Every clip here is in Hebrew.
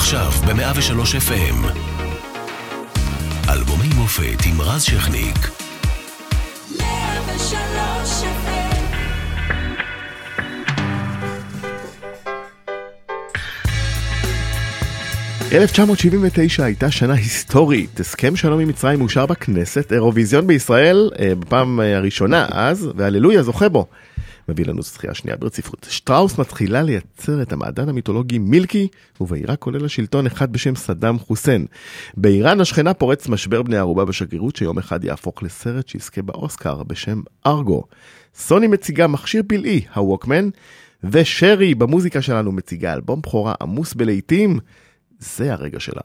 עכשיו ב-103 FM. אלבומי מופת עם רז שכניק. 103 FM 1979 הייתה שנה היסטורית, הסכם שלום עם מצרים אושר בכנסת, אירוויזיון בישראל אה, בפעם אה, הראשונה אז, והללויה זוכה בו. מביא לנו זכייה שנייה ברציפות. שטראוס מתחילה לייצר את המעדן המיתולוגי מילקי, ובעיראק כולל השלטון אחד בשם סדאם חוסיין. באיראן השכנה פורץ משבר בני ערובה בשגרירות, שיום אחד יהפוך לסרט שיזכה באוסקר בשם ארגו. סוני מציגה מכשיר פלאי, הווקמן, ושרי במוזיקה שלנו מציגה אלבום בכורה עמוס בלהיטים. זה הרגע שלה.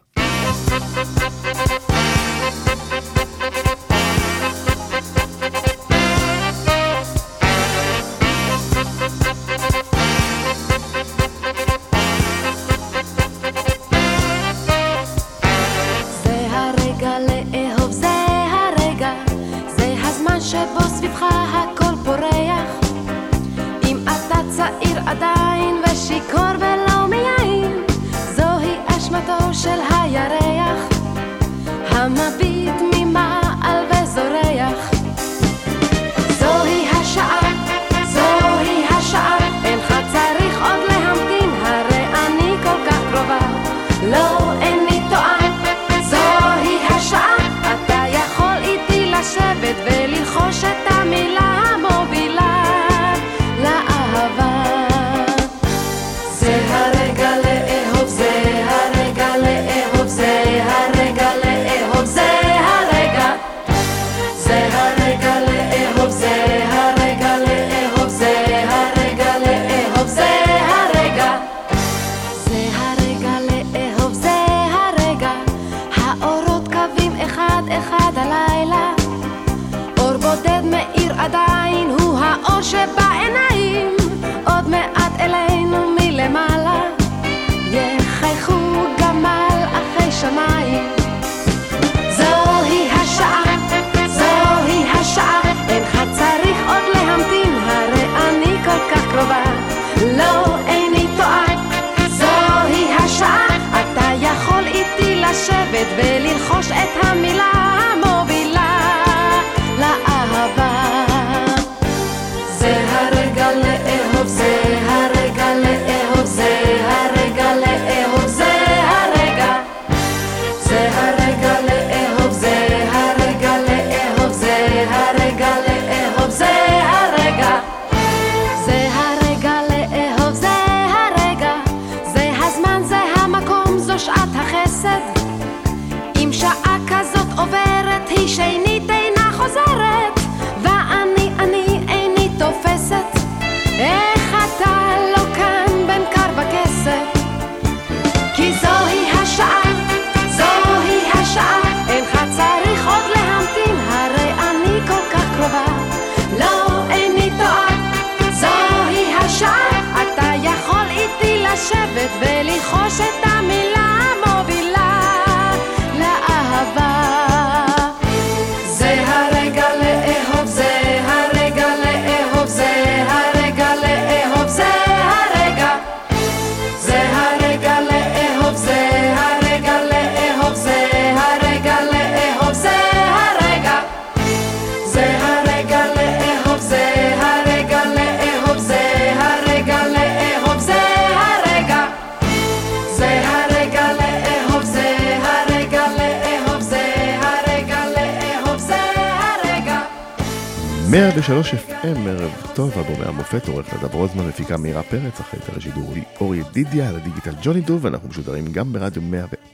103 FM, ערב טוב, אלבומי המופת, עורך נדב רוזמן, מפיקה מאירה פרץ, אחראית על השידור היא אור ידידיה, על הדיגיטל ג'וני דוב, ואנחנו משודרים גם ברדיו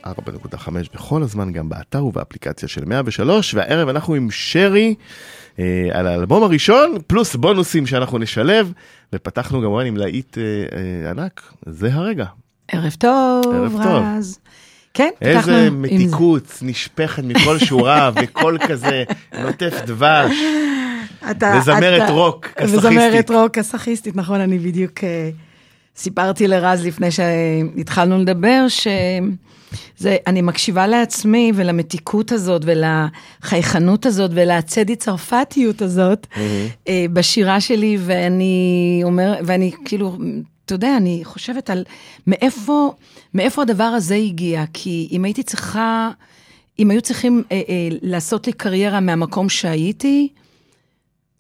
104.5 בכל הזמן, גם באתר ובאפליקציה של 103, והערב אנחנו עם שרי אה, על האלבום הראשון, פלוס בונוסים שאנחנו נשלב, ופתחנו כמובן עם להיט אה, אה, ענק, זה הרגע. ערב טוב, ערב טוב. רז. כן, פתחנו איזה עם זה. מתיקות נשפכת מכל שורה, וקול כזה נוטף דבש. אתה- וזמרת אתה- רוק, כסאכיסטית. וזמרת רוק כסאכיסטית, נכון, אני בדיוק אה, סיפרתי לרז לפני שהתחלנו לדבר, שזה, אני מקשיבה לעצמי ולמתיקות הזאת ולחייכנות הזאת ולצדי צרפתיות הזאת אה, בשירה שלי, ואני אומר, ואני כאילו אתה יודע, אני חושבת על מאיפה, מאיפה הדבר הזה הגיע, כי אם הייתי צריכה, אם היו צריכים אה, אה, לעשות לי קריירה מהמקום שהייתי,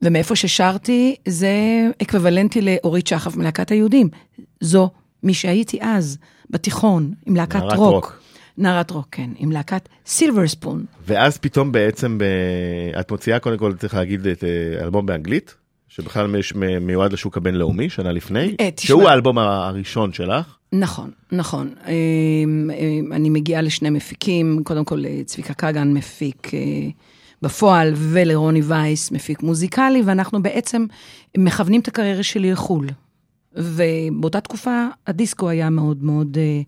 ומאיפה ששרתי, זה אקוויוולנטי לאורית שחף מלהקת היהודים. זו מי שהייתי אז, בתיכון, עם להקת רוק. רוק. נערת רוק, כן, עם להקת Silver Spoon. ואז פתאום בעצם ב- את מוציאה קודם כל צריך להגיד את אה, אלבום באנגלית שבכלל מש- מיועד לשוק הבינלאומי שנה לפני אה, תשמע. שהוא האלבום הראשון שלך. נכון, נכון. אמ, אמ, אני מגיעה לשני מפיקים, קודם כל אה, צביקה כגן מפיק אה, בפועל, ולרוני וייס מפיק מוזיקלי, ואנחנו בעצם מכוונים את הקריירה שלי לחו"ל. ובאותה תקופה הדיסקו היה מאוד מאוד אה,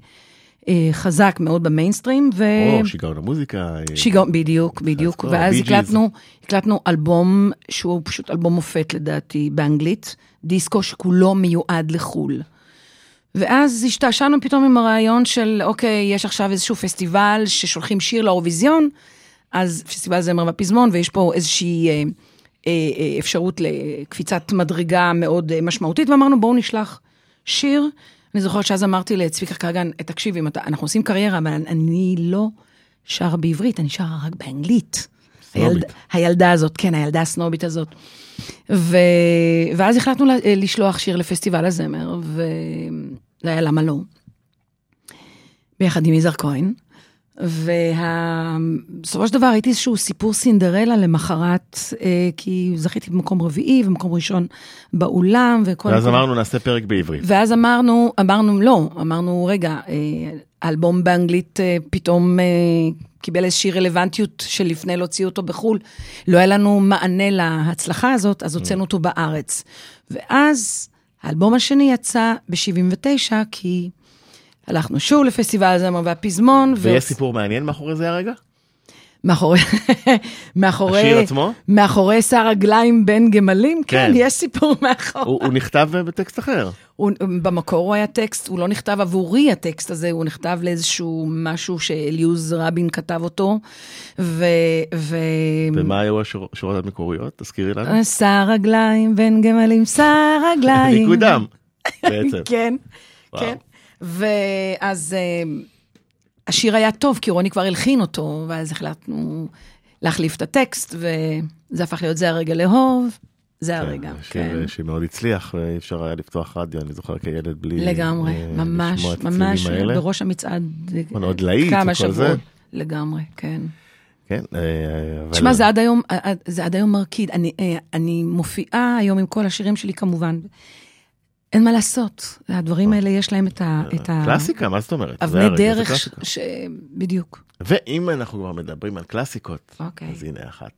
אה, חזק, מאוד במיינסטרים, ו... או שיגעון המוזיקה. אה, שיגעון, בדיוק, בדיוק. ואז. הקלטנו, הקלטנו אלבום שהוא פשוט אלבום מופת לדעתי באנגלית, דיסקו שכולו מיועד לחו"ל. ואז השתעשענו פתאום עם הרעיון של, אוקיי, יש עכשיו איזשהו פסטיבל ששולחים שיר לאירוויזיון, אז פסטיבל זמר והפזמון, ויש פה איזושהי אה, אה, אה, אפשרות לקפיצת מדרגה מאוד אה, משמעותית, ואמרנו, בואו נשלח שיר. אני זוכרת שאז אמרתי לצביקה כגן, תקשיב, אתה, אנחנו עושים קריירה, אבל אני לא שרה בעברית, אני שרה רק באנגלית. הילד, הילדה הזאת, כן, הילדה הסנובית הזאת. ו... ואז החלטנו ל- לשלוח שיר לפסטיבל הזמר, וזה היה למה לא. ביחד עם יזהר כהן. ובסופו של דבר הייתי איזשהו סיפור סינדרלה למחרת, אה, כי זכיתי במקום רביעי ומקום ראשון באולם, וכל... ואז כל- אמרנו נעשה פרק בעברית. ואז אמרנו, אמרנו לא, אמרנו, רגע, אה, האלבום באנגלית אה, פתאום אה, קיבל איזושהי רלוונטיות שלפני להוציא אותו בחו"ל. לא היה לנו מענה להצלחה הזאת, אז הוצאנו אותו בארץ. ואז האלבום השני יצא ב-79, כי הלכנו שוב לפסטיבל הזמר והפזמון. ויש סיפור מעניין מאחורי זה הרגע? מאחורי, מאחורי, השיר עצמו? מאחורי שר רגליים בין גמלים, כן, כן. יש סיפור מאחורי. הוא הוא נכתב בטקסט אחר. הוא, במקור הוא היה טקסט, הוא לא נכתב עבורי הטקסט הזה, הוא נכתב לאיזשהו משהו שאליוז רבין כתב אותו, ו... ו... ומה היו השור- השורות המקוריות? תזכירי לנו. שר רגליים בין גמלים, שר רגליים. ניקודם, בעצם. כן, וואו. כן. ואז אה, השיר היה טוב, כי רוני כבר הלחין אותו, ואז החלטנו להחליף את הטקסט, וזה הפך להיות זה הרגע לאהוב, זה הרגע, כן. שיר שמאוד הצליח, ואי אפשר היה לפתוח רדיו, אני זוכר כילד בלי לגמרי, אה, ממש, ממש האלה. בראש המצעד. נכון, עוד להיט כמה וכל זה. שבועות. לגמרי, כן. כן, אה, אבל- תשמע, זה עד היום, אה, זה עד היום מרקיד. אני, אה, אני מופיעה היום עם כל השירים שלי כמובן. אין מה לעשות, הדברים האלה יש להם את ה... את ה- קלאסיקה, מה זאת אומרת? אבני דרך, ש... בדיוק. ואם אנחנו כבר מדברים על קלאסיקות, אוקיי. אז הנה אחת.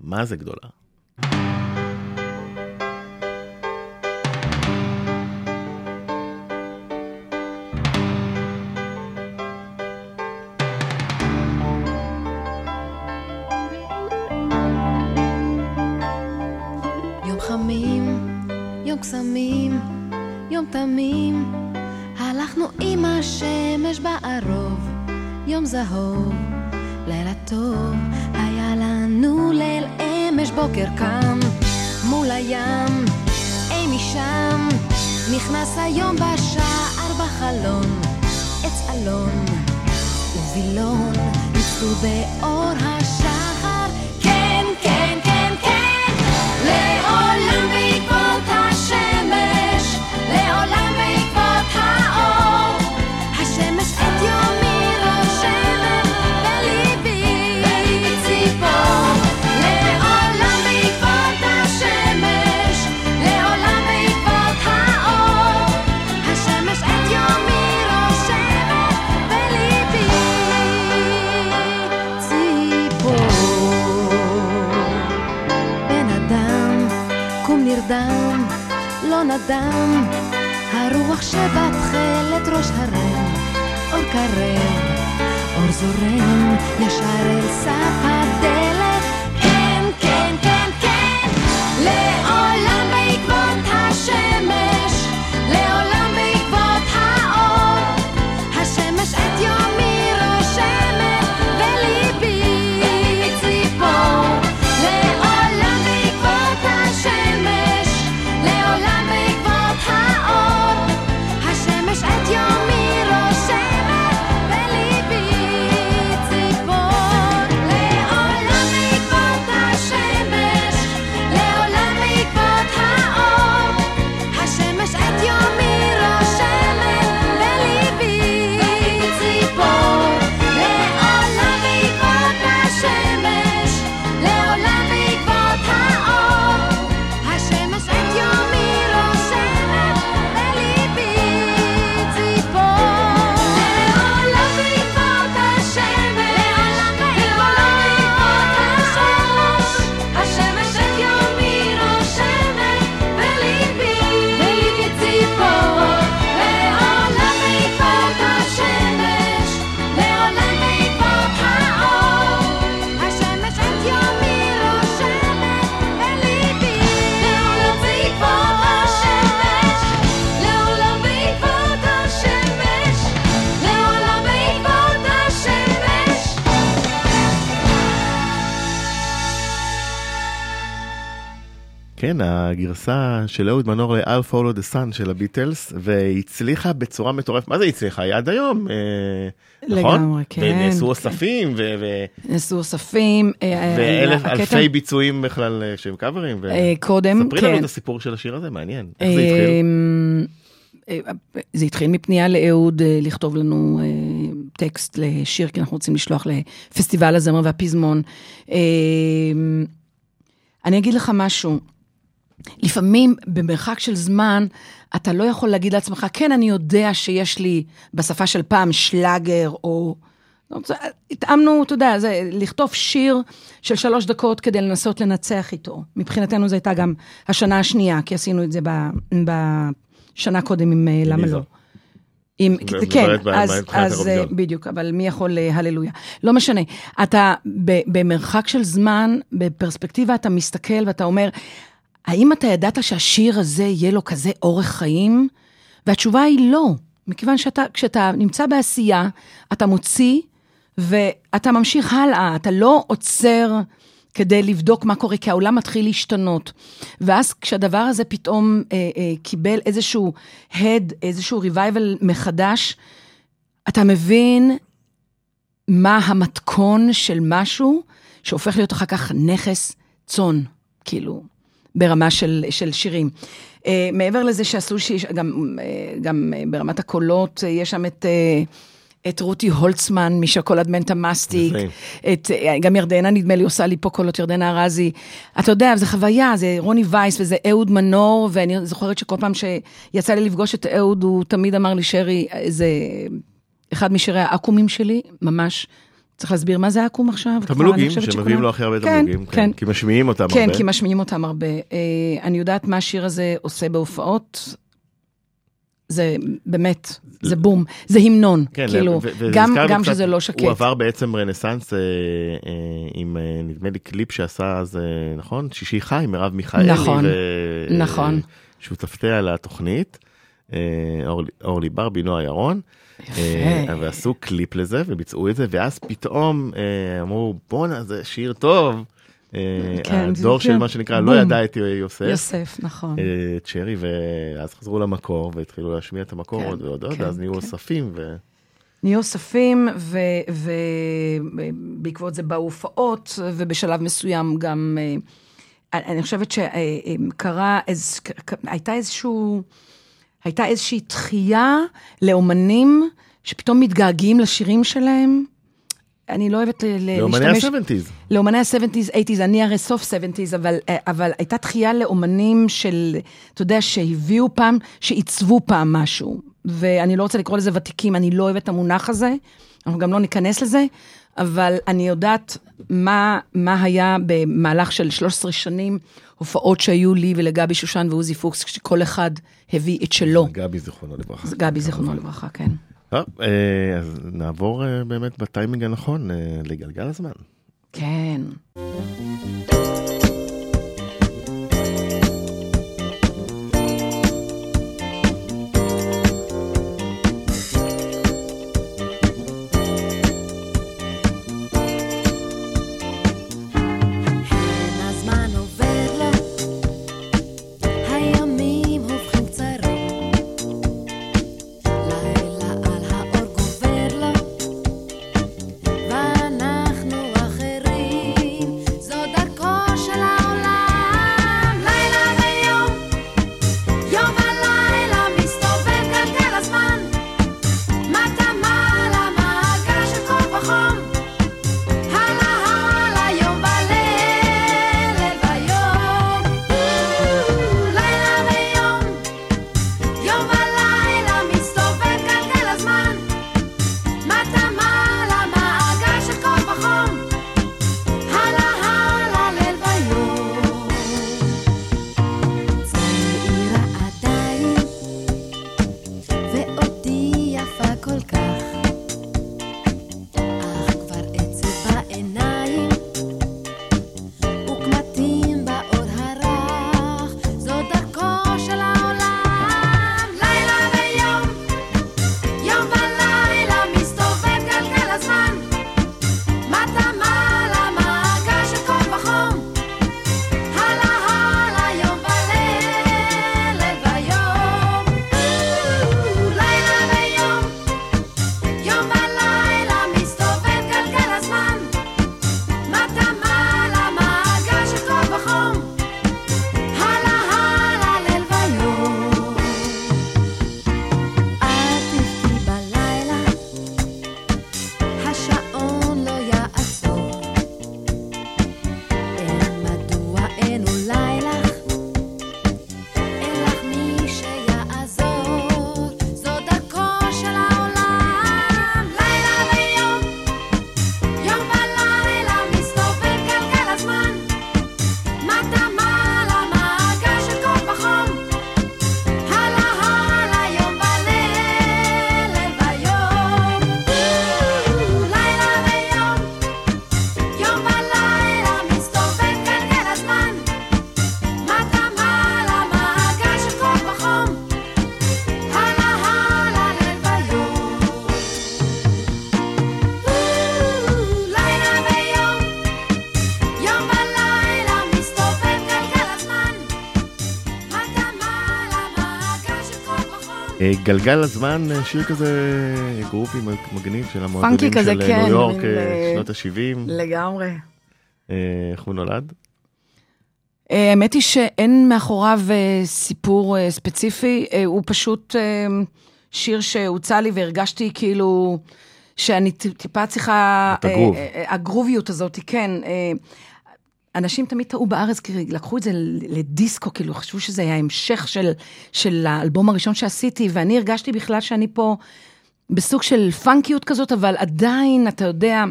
מה זה גדולה? יום תמים, הלכנו עם השמש בערוב, יום זהוב, לילה טוב, היה לנו ליל אמש בוקר קם, מול הים, אי משם, נכנס היום בשער בחלון, עץ אלון ווילון, ניצלו באור השחר, לא נדם, הרוח שבתכלת ראש הרם, אור קרב, אור זורם, ישר אל סף הדלת, כן, הגרסה של אהוד מנור ל-I'll Follow the Sun של הביטלס, והצליחה בצורה מטורפת. מה זה הצליחה? היא עד היום, אה, נכון? לגמרי, כן, ונעשו כן. אוספים, ו- נעשו אוספים. אה, אה, ואלף אלפי ביצועים בכלל שהם קאברים. קודם, ספרי לנו כן. את הסיפור של השיר הזה, מעניין. איך זה התחיל? אמ, זה התחיל מפנייה לאהוד אה, לכתוב לנו טקסט לשיר, כי אנחנו רוצים לשלוח לפסטיבל הזמר והפזמון. אמ, אני אגיד לך משהו, לפעמים במרחק של זמן, אתה לא יכול להגיד לעצמך, כן, אני יודע שיש לי בשפה של פעם שלאגר, או... לא, התאמנו, אתה יודע, זה לכתוב שיר של שלוש דקות כדי לנסות לנצח איתו. מבחינתנו זו הייתה גם השנה השנייה, כי עשינו את זה בשנה קודם עם אה, למה? לא. עם, כן, אז, אז אה. בדיוק, אבל מי יכול אה, הללויה? לא משנה. אתה במרחק של זמן, בפרספקטיבה אתה מסתכל ואתה אומר, האם אתה ידעת שהשיר הזה יהיה לו כזה אורך חיים? והתשובה היא לא, מכיוון שאתה, כשאתה נמצא בעשייה, אתה מוציא ואתה ממשיך הלאה, אתה לא עוצר כדי לבדוק מה קורה, כי העולם מתחיל להשתנות. ואז כשהדבר הזה פתאום אה, אה, קיבל איזשהו הד, איזשהו revival מחדש, אתה מבין מה המתכון של משהו שהופך להיות אחר כך נכס צאן, כאילו, ברמה של, של שירים. Uh, מעבר לזה שעשו, שיש, גם, uh, גם uh, ברמת הקולות, uh, יש שם את... Uh, את רותי הולצמן משוקולד מנטה מסטיק. את, אה, גם ירדנה נדמה לי עושה לי פה קולות, ירדנה ארזי. אתה יודע, זה חוויה, זה רוני וייס וזה אהוד מנור, ואני זוכרת שכל פעם שיצא לי לפגוש את אהוד, הוא תמיד אמר לי, שרי, זה אחד משירי העקומים שלי, ממש. צריך להסביר מה זה עקום עכשיו? תמלוגים, שמביאים לו הכי הרבה כן, תמלוגים, כן. כי משמיעים אותם כן, הרבה. כי משמיעים אותם הרבה. אה, אני יודעת מה השיר הזה עושה בהופעות. זה באמת, זה בום, זה המנון, כן, כאילו, גם, גם קצת, שזה לא שקט. הוא עבר בעצם רנסאנס אה, אה, עם אה, נדמה לי קליפ שעשה אז, אה, נכון? שישי חי, מרב מיכאלי. נכון, ו- נכון. אה, שותפתיה לתוכנית, אה, אורלי- אורלי ברבי, נועה ירון. אה, ועשו קליפ לזה וביצעו את זה, ואז פתאום אה, אמרו, בואנה, זה שיר טוב. אה, כן, הדור של מה שנקרא, לא בום. ידע את יוסף. יוסף, נכון. אה, שרי, ואז חזרו למקור והתחילו להשמיע את המקור כן, עוד ועוד עוד, כן, אז נהיו כן. אוספים. ו... נהיו אוספים, ובעקבות זה באו הופעות, ובשלב מסוים גם, אה, אני חושבת שקרה, איז, הייתה איזשהו, הייתה איזושהי דחייה לאומנים שפתאום מתגעגעים לשירים שלהם. אני לא אוהבת ל- ל- לאומני להשתמש... ה-70's. לאומני ה-70's, 80's, אני הרי סוף 70's, אבל, אה, אבל הייתה דחייה לאומנים של, אתה יודע, שהביאו פעם, שעיצבו פעם משהו. ואני לא רוצה לקרוא לזה ותיקים, אני לא אוהבת את המונח הזה, אנחנו גם לא ניכנס לזה, אבל אני יודעת מה, מה היה במהלך של 13 שנים, הופעות שהיו לי ולגבי שושן ועוזי פוקס, כשכל אחד הביא את שלו. גבי זיכרונו לברכה. גבי, זיכרונו לברכה, כן. טוב, אה, אז נעבור אה, באמת בטיימינג הנכון אה, לגלגל הזמן. כן. גלגל הזמן, אה, שיר כזה גרופי מגניב של המועדונים של אה, כן, ניו יורק, אה, אה, שנות ה-70. לגמרי. איך הוא נולד? אה, האמת היא שאין מאחוריו אה, סיפור אה, ספציפי, אה, הוא פשוט אה, שיר שהוצע לי והרגשתי כאילו שאני טיפה צריכה... את הגרוב. אה, אה, הגרוביות הזאת, כן. אנשים תמיד טעו בארץ, כי לקחו את זה לדיסקו, כאילו חשבו שזה היה המשך של, של האלבום הראשון שעשיתי, ואני הרגשתי בכלל שאני פה בסוג של פאנקיות כזאת, אבל עדיין, אתה יודע,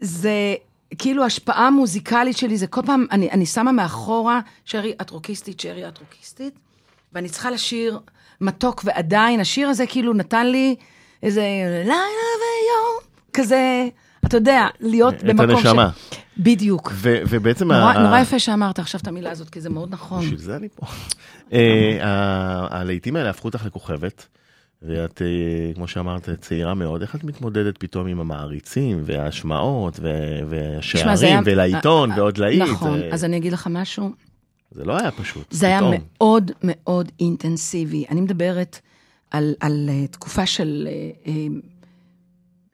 זה כאילו השפעה מוזיקלית שלי, זה כל פעם, אני, אני שמה מאחורה, שרי, את רוקיסטית, שרי, את רוקיסטית, ואני צריכה לשיר מתוק, ועדיין, השיר הזה כאילו נתן לי איזה לילה ויום, כזה, אתה יודע, להיות את במקום הנשמה. בדיוק. ו- ובעצם... נורא, ה- נורא יפה שאמרת עכשיו את המילה הזאת, כי זה מאוד נכון. בשביל זה אני פה. אה, הלהיטים האלה הפכו אותך לכוכבת, ואת, אה, כמו שאמרת, צעירה מאוד. איך את מתמודדת פתאום עם המעריצים, וההשמעות, והשערים, ולעיתון, אה, ועוד להיט? נכון, אז אני אגיד לך משהו. זה לא היה פשוט. זה היה. מאוד מאוד אינטנסיבי. אני מדברת על, תקופה של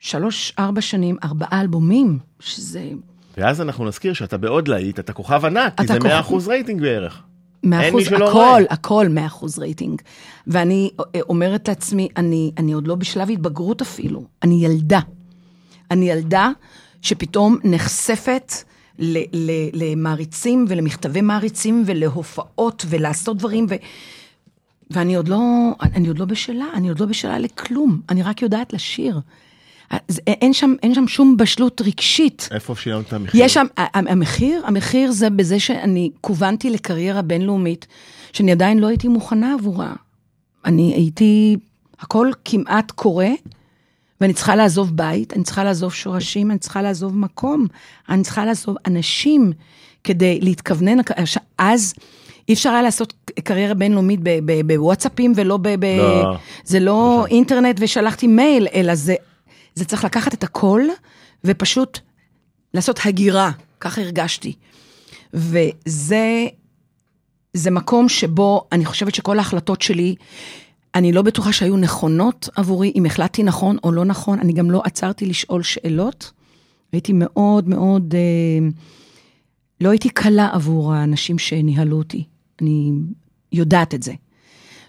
אה, אה, שלוש, ארבע שנים, ארבעה אלבומים, שזה ואז אנחנו נזכיר שאתה בעוד להיט, אתה כוכב ענק, כי זה כוכב- 100% רייטינג בערך. מאה אין מי אחוז, שלא הכל, רואה. הכל מאה אחוז רייטינג. ואני אה, אומרת לעצמי, אני, אני עוד לא בשלב התבגרות אפילו, אני ילדה. אני ילדה שפתאום נחשפת ל, ל, למעריצים ולמכתבי מעריצים ולהופעות ולעשות דברים, ו, ואני עוד לא, אני עוד לא בשלה, אני עוד לא בשלה לכלום, אני רק יודעת לשיר. אז אין שם, אין שם שום בשלות רגשית. איפה שילמת את המחיר? יש שם, המחיר, המחיר זה בזה שאני כוונתי לקריירה בינלאומית, שאני עדיין לא הייתי מוכנה עבורה. אני הייתי, הכל כמעט קורה, ואני צריכה לעזוב בית, אני צריכה לעזוב שורשים, אני צריכה לעזוב מקום, אני צריכה לעזוב אנשים כדי להתכוונן, אז אי אפשר היה לעשות קריירה בינלאומית בוואטסאפים ולא ב... ב- לא. זה לא אינטרנט ושלחתי מייל, אלא זה, זה צריך לקחת את הכל ופשוט לעשות הגירה, ככה הרגשתי. וזה זה מקום שבו אני חושבת שכל ההחלטות שלי, אני לא בטוחה שהיו נכונות עבורי, אם החלטתי נכון או לא נכון, אני גם לא עצרתי לשאול שאלות. הייתי מאוד מאוד, אה, לא הייתי קלה עבור האנשים שניהלו אותי, אני יודעת את זה.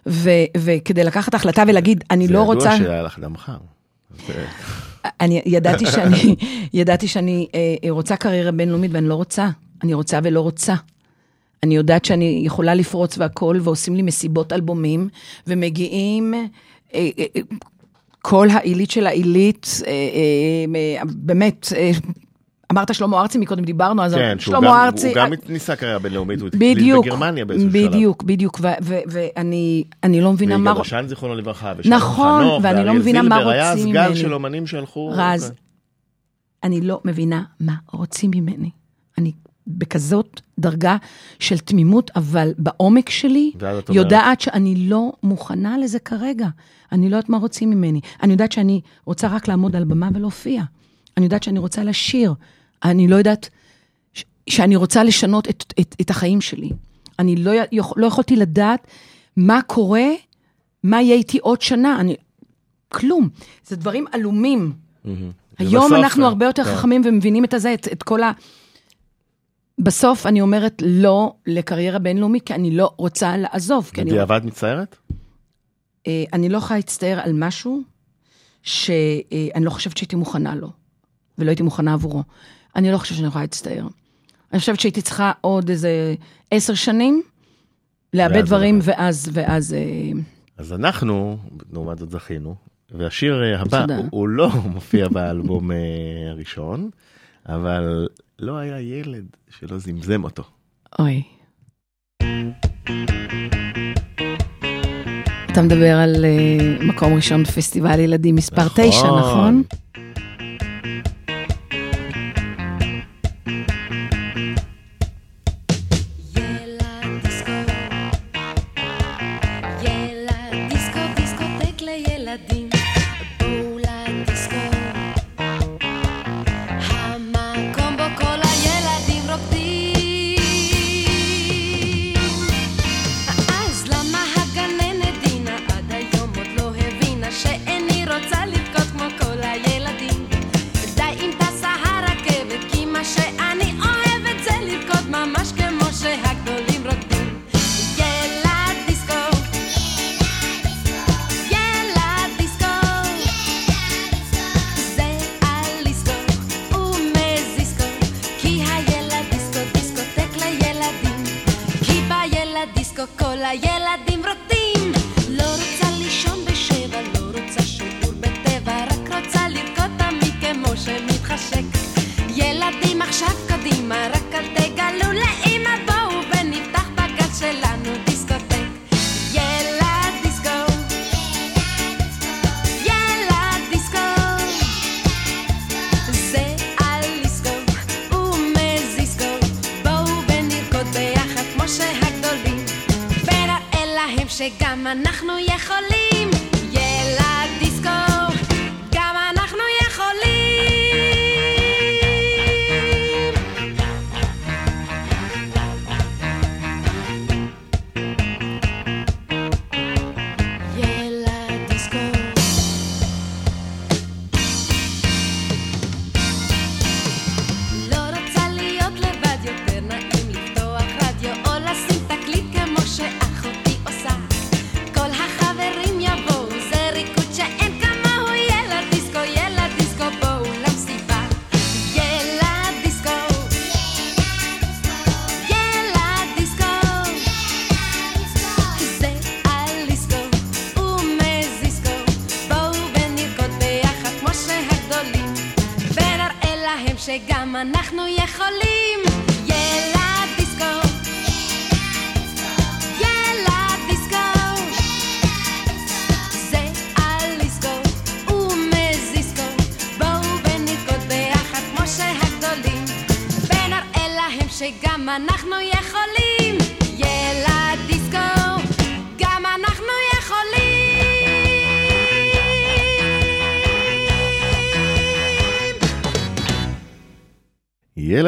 ו, וכדי לקחת החלטה ולהגיד, אני לא רוצה... זה ידוע שהיה לך דם חם. אני ידעתי שאני, ידעתי שאני אה, רוצה קריירה בינלאומית ואני לא רוצה. אני רוצה ולא רוצה. אני יודעת שאני יכולה לפרוץ והכל, ועושים לי מסיבות אלבומים, ומגיעים אה, אה, אה, כל העילית של העילית, אה, אה, באמת, אמרת שלמה ארצי מקודם, דיברנו, אז כן, שלמה גם- ארצי, הוא גם ניסה קריירה בינלאומית, הוא התקליט בגרמניה באיזשהו שלב. בדיוק, בדיוק, ו- ו- ואני אני לא מבינה מה... ויגאל בשן זיכרונו לברכה, ושלום נכון, חנוך, ואני לא ואריאל זילבר, היה אז רוצים גל ממני. של אומנים שהלכו... רז, אוקיי. אני לא מבינה מה רוצים ממני. אני בכזאת דרגה של תמימות, אבל בעומק שלי, את אומרת- יודעת שאני לא מוכנה לזה כרגע. אני לא יודעת מה רוצים ממני. אני יודעת שאני רוצה רק לעמוד על במה ולהופיע. אני יודעת שאני רוצה לשיר. אני לא יודעת ש- שאני רוצה לשנות את, את, את החיים שלי. אני לא, לא יכולתי לדעת מה קורה, מה יהיה איתי עוד שנה. אני, כלום. זה דברים עלומים. היום ובסוף, אנחנו הרבה יותר כן. חכמים ומבינים את הזה, את, את כל ה... בסוף אני אומרת לא לקריירה בינלאומית, כי אני לא רוצה לעזוב. כי אני, בדיעבד מצטערת? אה, אני לא יכולה להצטער על משהו שאני לא חושבת שהייתי מוכנה לו, ולא הייתי מוכנה עבורו. אני לא חושבת שאני יכולה להצטער. אני חושבת שהייתי צריכה עוד איזה עשר שנים לאבד דברים, ואז, ואז... אה, אז אנחנו, לעומת זאת זכינו, והשיר אה, הבא. הוא, הוא לא מופיע באלבום אה, הראשון, אבל לא היה ילד שלא זמזם אותו. אוי. אתה מדבר על uh, מקום ראשון בפסטיבל ילדים מספר נכון. תשע, נכון?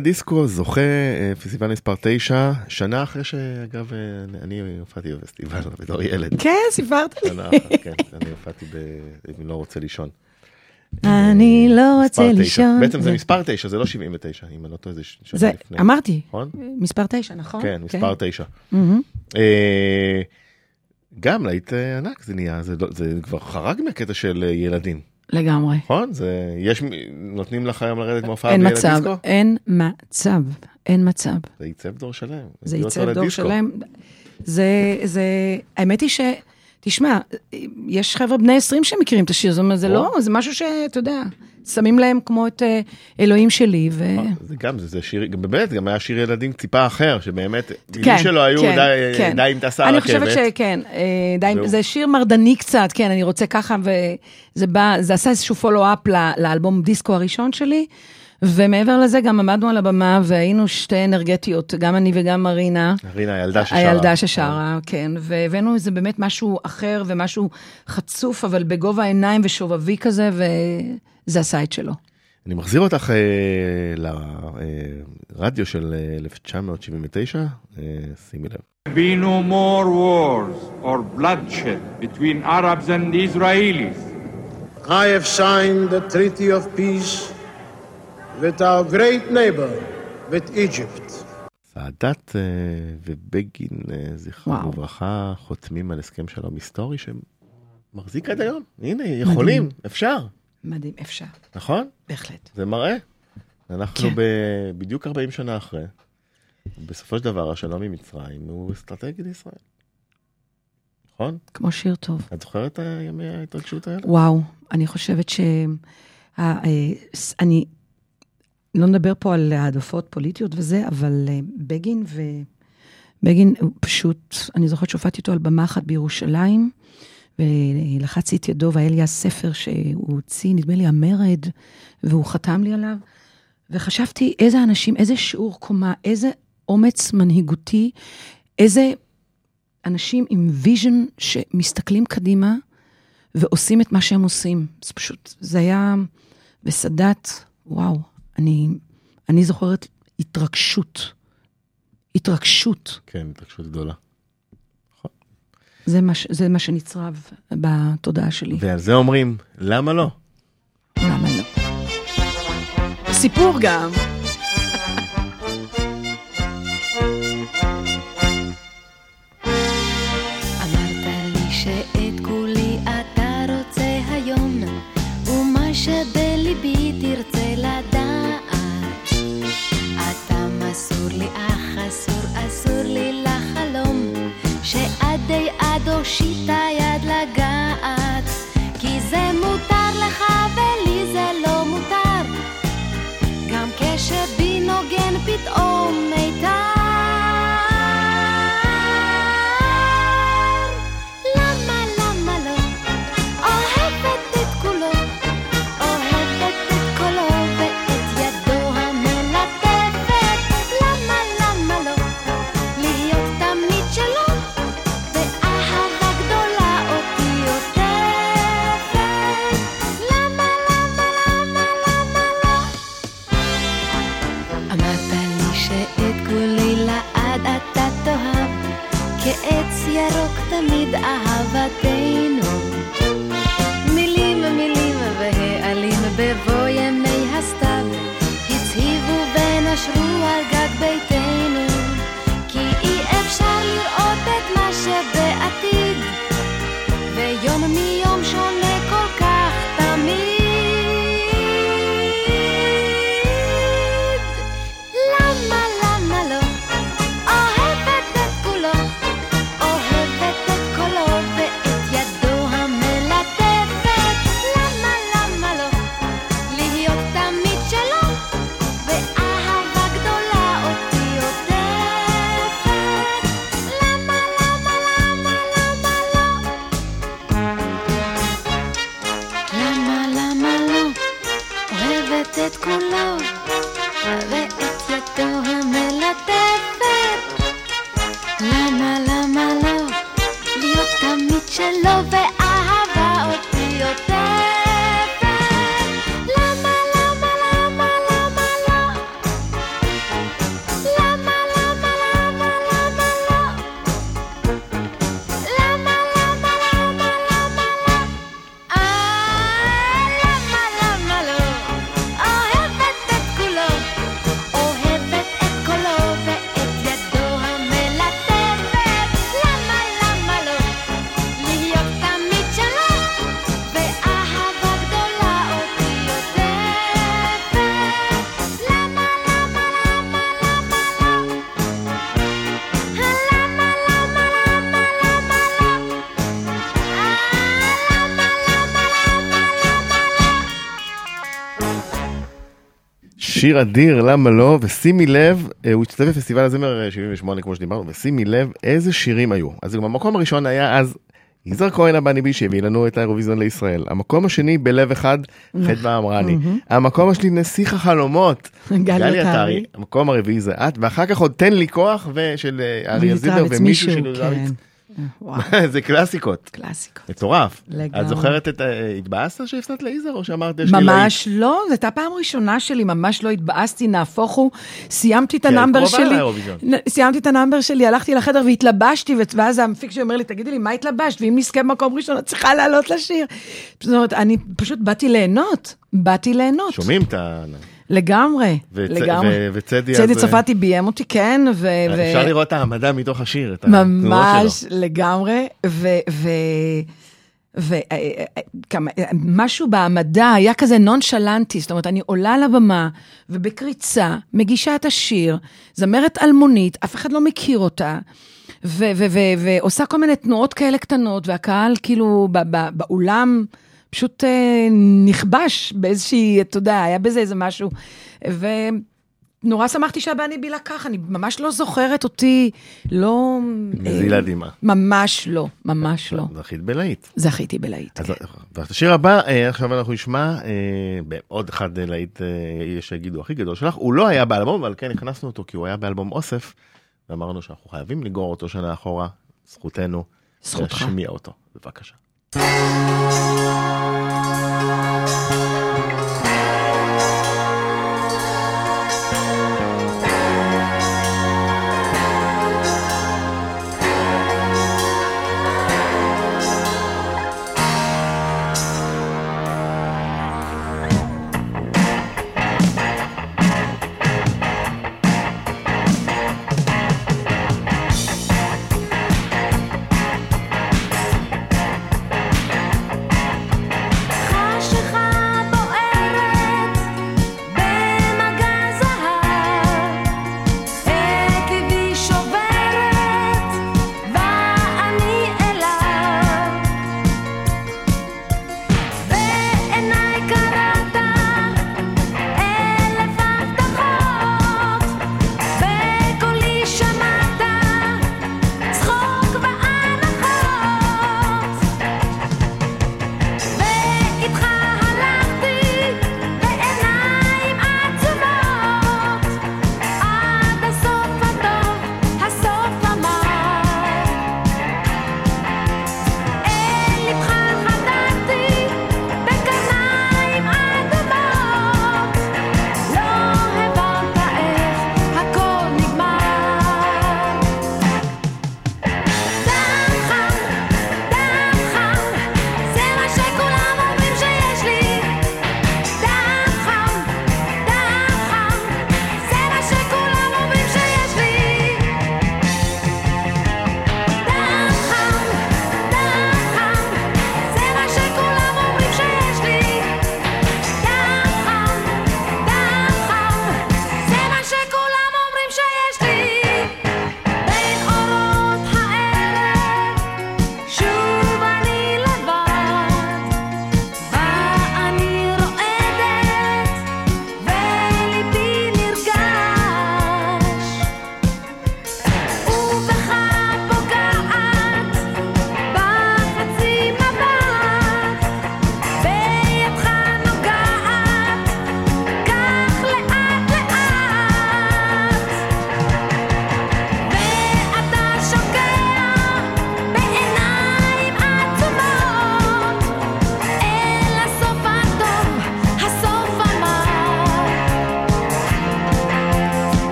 ילד דיסקו זוכה אה, פסטיבל מספר 9, שנה אחרי שאגב, אה, אני הופעתי בפסטיבל בתור ילד. כן, סיפרת לי. שנה אחת, כן, אני הופעתי ב... אם לא רוצה לישון. אני לא רוצה. לישון. בעצם זה מספר 9, זה לא 79, אם אני לא טועה, זה שנה לפני. אמרתי, נכון? מספר תשע, נכון? כן, מספר 9. מהמם. אה, גם להיט אה, ענק זה נהיה, זה, לא- זה כבר חרג מהקטע של אה, ילדים, לגמרי. נכון? זה, יש, נותנים לך היום לרדת מהופעה בילד מצב, דיסקו? אין מצב, אין מצב. זה עיצב דור שלם. זה ייצב דור. שלם. זה, זה, האמת היא ש... תשמע, יש חבר'ה בני 20 שמכירים את השיר, זאת אומרת, זה. לא, זה משהו שאתה יודע, שמים להם כמו את אה, אלוהים שלי, ו... אה, זה גם, זה, זה שיר, באמת, גם היה שיר ילדים טיפה אחר, שבאמת, מילים כן, שלו היו כן, די, כן. די עם טסה אני הרכבת. חושבת שכן, אה, די, זה שיר מרדני קצת, כן, אני רוצה ככה, וזה בא, זה עשה איזשהו פולו-אפ לאלבום דיסקו הראשון שלי, ומעבר לזה גם עמדנו על הבמה והיינו שתי אנרגטיות, גם אני וגם מרינה. רינה, הילדה ששרה. הילדה ששרה, כן, והבאנו איזה באמת משהו אחר ומשהו חצוף, אבל בגובה העיניים ושובבי כזה, וזה עשה את שלו. אני מחזיר אותך אה, לרדיו של אה, 1979, אה, שימי לב. be no more wars or bloodshed between Arabs and Israelis. I have signed the treaty of peace with our great neighbor, with Egypt. סאדאת אה, ובגין, אה, זכרם וואו. לברכה, חותמים על הסכם שלום היסטורי שמחזיק עד היום. הנה, יכולים, אפשר, מדהים, אפשר, נכון? בהחלט. זה מראה. אנחנו כן. ב- בדיוק 40 שנה אחרי. בסופו של דבר, השלום עם מצרים הוא אסטרטגי לישראל. נכון? כמו שיר טוב. את זוכרת את ימי ההתרגשות האלה? וואו, אני חושבת ש... אה, אני לא נדבר פה על העדפות פוליטיות וזה, אבל אה, בגין ו... בגין הוא פשוט, אני זוכרת שהופעתי איתו על במה אחת בירושלים, ולחצתי את ידו והיה לי הספר שהוא הוציא, נדמה לי המרד, והוא חתם לי עליו, וחשבתי איזה אנשים, איזה שיעור קומה, איזה אומץ מנהיגותי, איזה אנשים עם vision שמסתכלים קדימה, ועושים את מה שהם עושים. זה פשוט, זה היה בסאדאת, וואו, אני, אני זוכרת התרגשות. התרגשות. כן, התרגשות גדולה. זה מה, ש- זה מה שנצרב בתודעה שלי. ועל זה אומרים, למה לא? למה לא? סיפור גם. אמרת לי שאת した שיר אדיר, למה לא? ושימי לב, אה, הוא השתתף בפסטיבל הזמר אה, 78 כמו שדיברנו, ושימי לב איזה שירים היו. אז במקום הראשון היה אז יזהר כהן הבניבי שהביא לנו את האירוויזיון לישראל. המקום השני בלב אחד, חדווה אמרני. המקום השני נסיך החלומות, גלי עטרי. המקום הרביעי זה את, ואחר כך עוד תן לי כוח, ושל אה, אריה זילבר ומישהו מישהו, של זה קלאסיקות. קלאסיקות. מטורף. לגמרי. את זוכרת את, התבאסת שהפסדת ליזהר או שאמרת יש לי ממש לא, זו הייתה פעם ראשונה שלי, ממש לא התבאסתי, נהפוך הוא, סיימתי את ה-number שלי, סיימתי את ה-number שלי, הלכתי לחדר והתלבשתי, ואז המפיק שלי אומר לי, תגידי לי, מה התלבשת? ואם נזכה במקום ראשון, את צריכה לעלות לשיר. זאת אומרת, אני פשוט באתי ליהנות, באתי ליהנות. שומעים את ה... לגמרי, וצ- לגמרי. ו- וצדי צדי אז- צרפתי ביים אותי, כן, ו... ו- אפשר לראות את העמדה מתוך השיר, את התנועות ממש שלו. לגמרי, ומשהו בהעמדה היה כזה נונשלנטי, זאת אומרת, אני עולה לבמה ובקריצה מגישה את השיר, זמרת אלמונית, אף אחד לא מכיר אותה, ו- ו- ו- ועושה כל מיני תנועות כאלה קטנות, והקהל כאילו באולם פשוט אה, נכבש באיזושהי, אתה יודע, היה בזה איזה משהו. ו... נורא שמחתי שהבני בי לקח, אני ממש לא זוכרת אותי, לא... מזילה אה, דמעה. ממש לא, ממש לא. זכית בלהיט. זכיתי בלהיט. אז ואת השיר הבא, אה, עכשיו אנחנו נשמע אה, בעוד אחד אה, להיט, אה, יש שיגידו הכי גדול שלך, הוא לא היה באלבום, אבל כן הכנסנו אותו כי הוא היה באלבום אוסף, ואמרנו שאנחנו חייבים לגרור אותו שנה אחורה, זכותנו. זכותך. להשמיע אותו, בבקשה.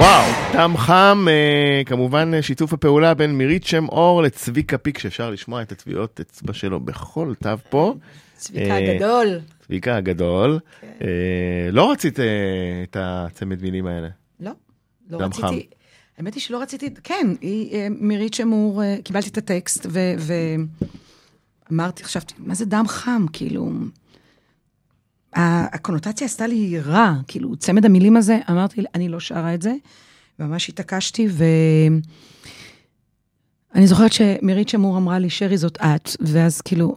וואו, דם חם, אה, כמובן אה, שיתוף הפעולה בין מירית שם אור לצביקה פיק, שאפשר לשמוע את הטביעות אצבע שלו בכל תו פה. צביקה אה, הגדול. צביקה הגדול. אה, לא רצית את הצמד מילים האלה. לא, לא דם רציתי. האמת היא שלא רציתי, כן, היא מירית שמור, אה, קיבלתי את הטקסט ואמרתי, חשבתי, מה זה דם חם? כאילו, הקונוטציה עשתה לי רע, כאילו, צמד המילים הזה, אמרתי, אני לא שרה את זה, ממש התעקשתי, ו... אני זוכרת שמירית שמור אמרה לי, שרי, זאת את, ואז כאילו,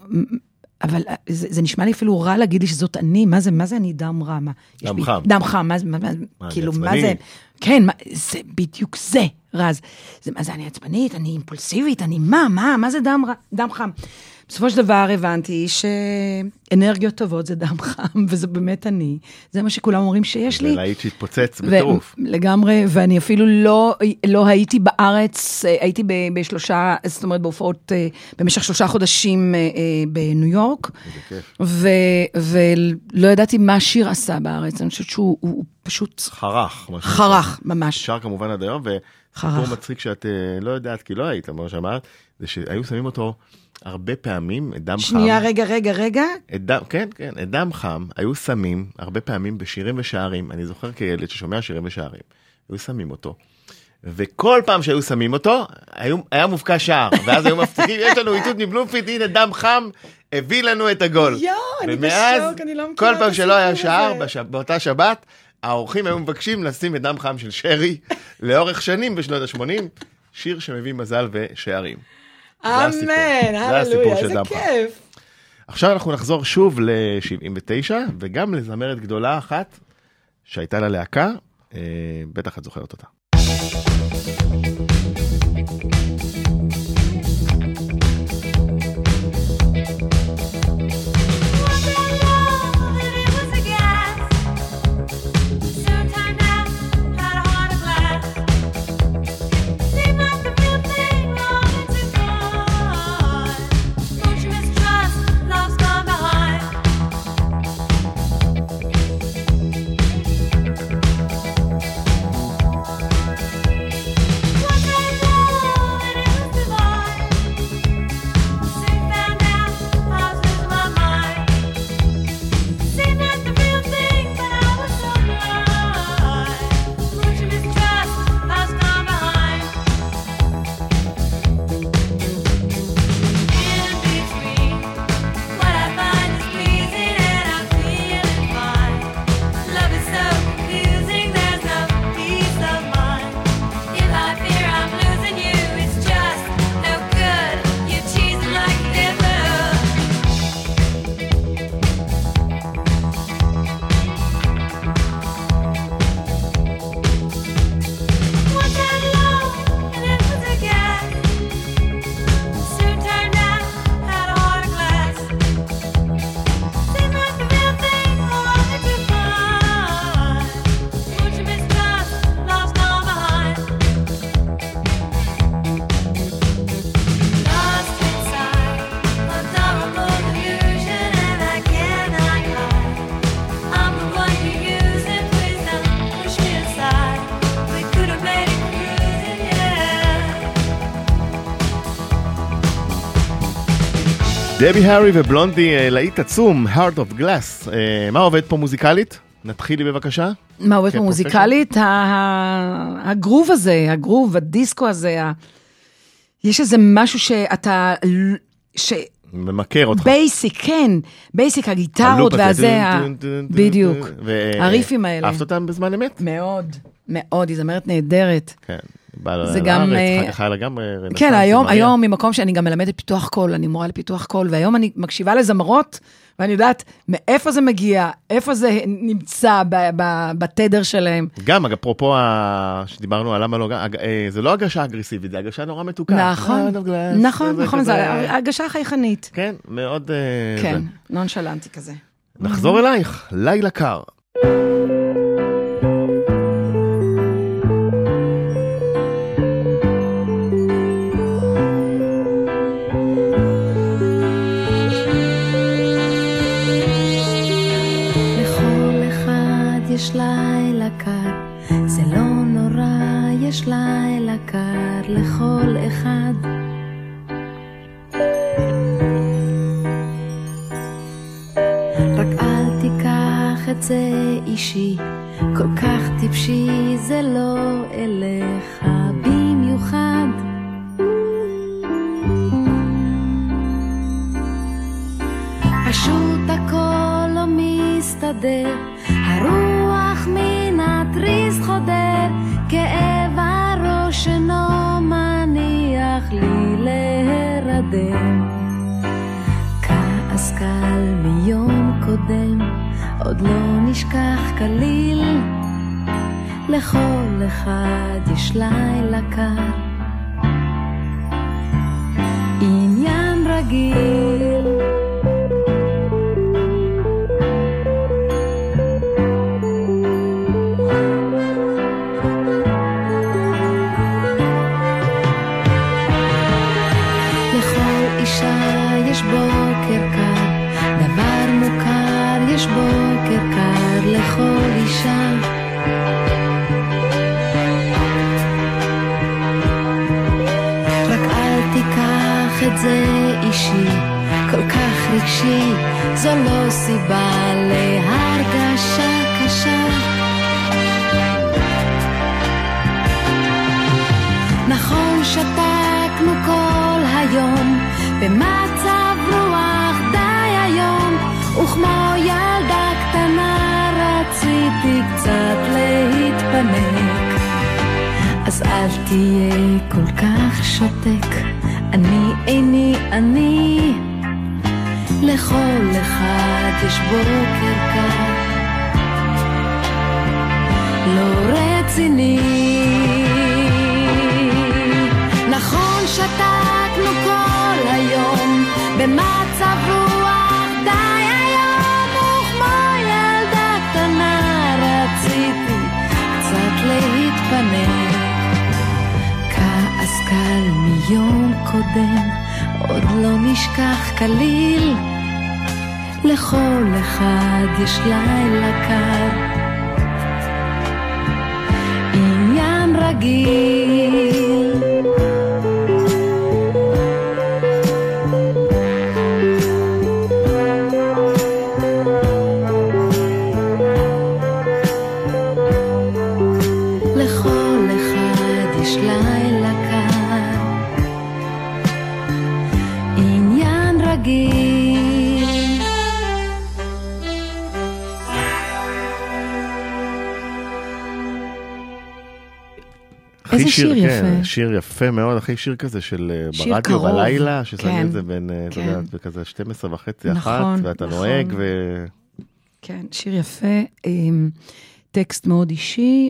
אבל זה, זה נשמע לי אפילו רע להגיד לי שזאת אני, מה זה, מה זה אני דם רע? מה, דם בי- חם. דם חם, מה זה, מה, מה, כאילו, מה? זה, כן, מה, זה בדיוק זה, רז. זה, מה זה, אני עצבנית, אני אימפולסיבית, אני מה, מה, מה זה דם, רע- דם חם? בסופו של דבר הבנתי שאנרגיות טובות זה דם חם, וזה באמת אני. זה מה שכולם אומרים שיש לי. ולהיט שהתפוצץ בטירוף. ו- לגמרי, ואני אפילו לא, לא הייתי בארץ, אה, הייתי ב- בשלושה, זאת אומרת בהופעות אה, במשך שלושה חודשים אה, בניו יורק. ו- ולא ידעתי מה השיר עשה בארץ, אני חושבת שהוא הוא פשוט חרך. מה. חרך ממש. שר כמובן עד היום, וסיפור. מצחיק שאת לא יודעת, כי לא היית, כמו שאמרת, זה שהיו שמים אותו הרבה פעמים, את דם חם. שנייה, רגע, רגע, רגע. את דם, כן, כן, את דם חם היו שמים הרבה פעמים בשירים ושערים, אני זוכר כילד ששומע שירים ושערים, היו שמים אותו. וכל פעם שהיו שמים אותו, היו, היה מובקע שער, ואז היו מבטיחים, יש לנו איתות מבלומפילד, הנה דם חם, הביא לנו את הגול. יואו, אני בשוק, אני לא מכירה כל פעם שלא היה שער. בש... באותה שבת, האורחים היו מבקשים לשים את דם חם של שרי לאורך שנים בשנות ה-80, שיר שמביא מזל ושערים. אמן, הללויה, איזה. כיף. עכשיו אנחנו נחזור שוב ל-79, וגם לזמרת גדולה אחת שהייתה לה להקה, אה, בטח את זוכרת אותה. דבי הארי ובלונדי, אה, להיט עצום, Heart of Glass. אה, מה עובד פה מוזיקלית? תתחילי בבקשה. מה עובד כן, פה מוזיקלית? הגרוב הזה, הגרוב, הדיסקו הזה, ה- יש איזה משהו שאתה, ש... ממכר אותך. basic, כן, basic, הגיטרות והזה, ה- בדיוק. ו- הריפים האלה. אהבת אותם בזמן אמת? מאוד, מאוד, היא זמרת נהדרת. כן. זה גם, אה, גם אה, רנסאנס כן, היום. היום ממקום שאני גם מלמדת פיתוח קול, אני מורה לפיתוח קול, והיום אני מקשיבה לזמרות, ואני יודעת מאיפה זה מגיע, איפה זה נמצא בתדר שלהם. גם, אפרופו שדיברנו על למה לא, אג- אה, זה לא הגשה אגרסיבית, זה הגשה נורא מתוקה. נכון, נכון, נכון, כזה. זה הרגשה חייכנית. כן, מאוד... אה, כן. נונשלנטי כזה. נחזור אלייך, לילה קר. יש לילה קר לכל אחד. רק אל תיקח את זה אישי, כל כך טיפשי, זה לא אליך במיוחד. פשוט הכל לא מסתדר, מיום קודם, עוד לא נשכח כליל, לכל אחד יש לילה קר. עניין רגיל. לכל אישה יש בוקר קר, יש בוקר קר לכל אישה. רק אל תיקח את זה אישי, כל כך רגשי, זו לא סיבה להרגשה קשה. נכון שתקנו כל היום, במצב רוח די היום, וכמו רציתי קצת להתפנק. אז אל תהיה כל כך שותק, אני איני אני. לכל אחד יש בוקר קר, לא רציני. נכון שתקנו כל היום, במצב רוח מיום קודם, עוד לא נשכח כליל. לכל אחד יש לילה קר. עניין רגיל. איזה שיר כן, יפה. שיר יפה מאוד, הכי שיר כזה של אה, שיר ברדיו קרוב. בלילה, ששמים כן, את זה בין, אה, אתה כן. יודע, בכזה 12 וחצי, אחת, נכון, ואתה נכון. נוהג, ו... כן, שיר יפה, עם טקסט מאוד אישי,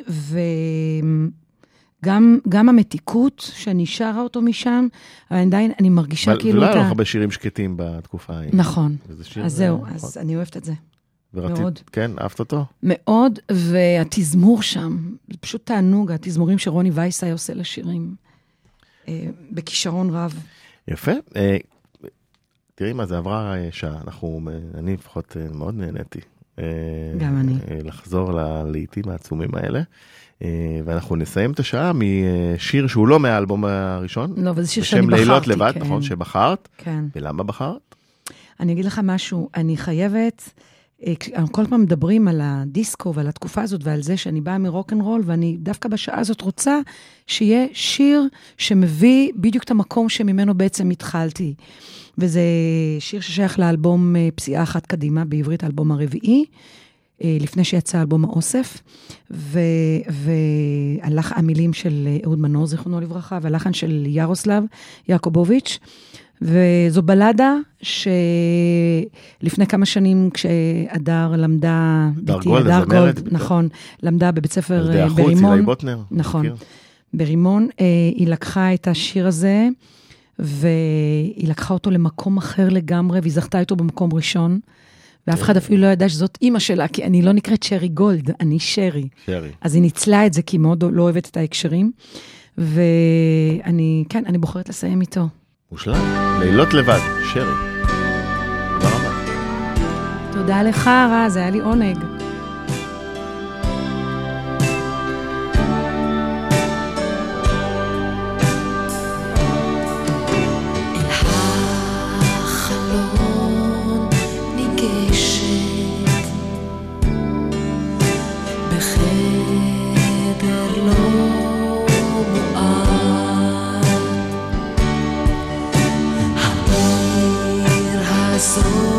וגם גם המתיקות שאני שרה אותו משם, אבל עדיין אני מרגישה אבל- כאילו ולא היה. לך הרבה שירים שקטים בתקופה ההיא. נכון. שיר, אז זהו, אה, אז אני אוהבת את זה. ורצית- מאוד. כן, אהבת אותו? מאוד, והתזמור שם, זה פשוט תענוג, התזמורים שרוני וייסאי עושה לשירים. אה, בכישרון רב. יפה. אה, תראי מה זה עברה אה, שעה, אנחנו, אה, אני לפחות אה, מאוד נהניתי. אה, גם אני. לחזור ללעיתים העצומים האלה. ואנחנו נסיים את השעה משיר שהוא לא מהאלבום הראשון. לא, אבל זה שיר שאני בשם לילות בחרתי, לבד, כן. נכון? שבחרת. כן. ולמה בחרת? אני אגיד לך משהו, אני חייבת, אנחנו כל פעם מדברים על הדיסקו ועל התקופה הזאת ועל זה שאני באה מרוקנרול, ואני דווקא בשעה הזאת רוצה שיהיה שיר שמביא בדיוק את המקום שממנו בעצם התחלתי. וזה שיר ששייך לאלבום אה, פסיעה אחת קדימה, בעברית האלבום הרביעי, אה, לפני שיצא אלבום האוסף, והמילים של אה, אהוד מנור, זיכרונו לברכה, והלחן של ירוסלב יעקובוביץ'. וזו בלדה שלפני כמה שנים כשהדר למדה... בתי, גולד, הדר גולד, נכון, למדה בבית ספר ילדי אה, ברימון. בוטנר. נכון. מכיר? ברימון, אה, היא לקחה את השיר הזה, והיא לקחה אותו למקום אחר לגמרי, והיא זכתה איתו במקום ראשון. ואף אחד אפילו לא ידע שזאת אימא שלה, כי אני לא נקראת שרי גולד, אני שרי. שרי. אז היא ניצלה את זה, כי היא מאוד לא אוהבת את ההקשרים. ואני, כן, אני בוחרת לסיים איתו. מושלם. לילות לבד, שרי. תודה רבה. תודה לך, רז, היה לי עונג. הזאת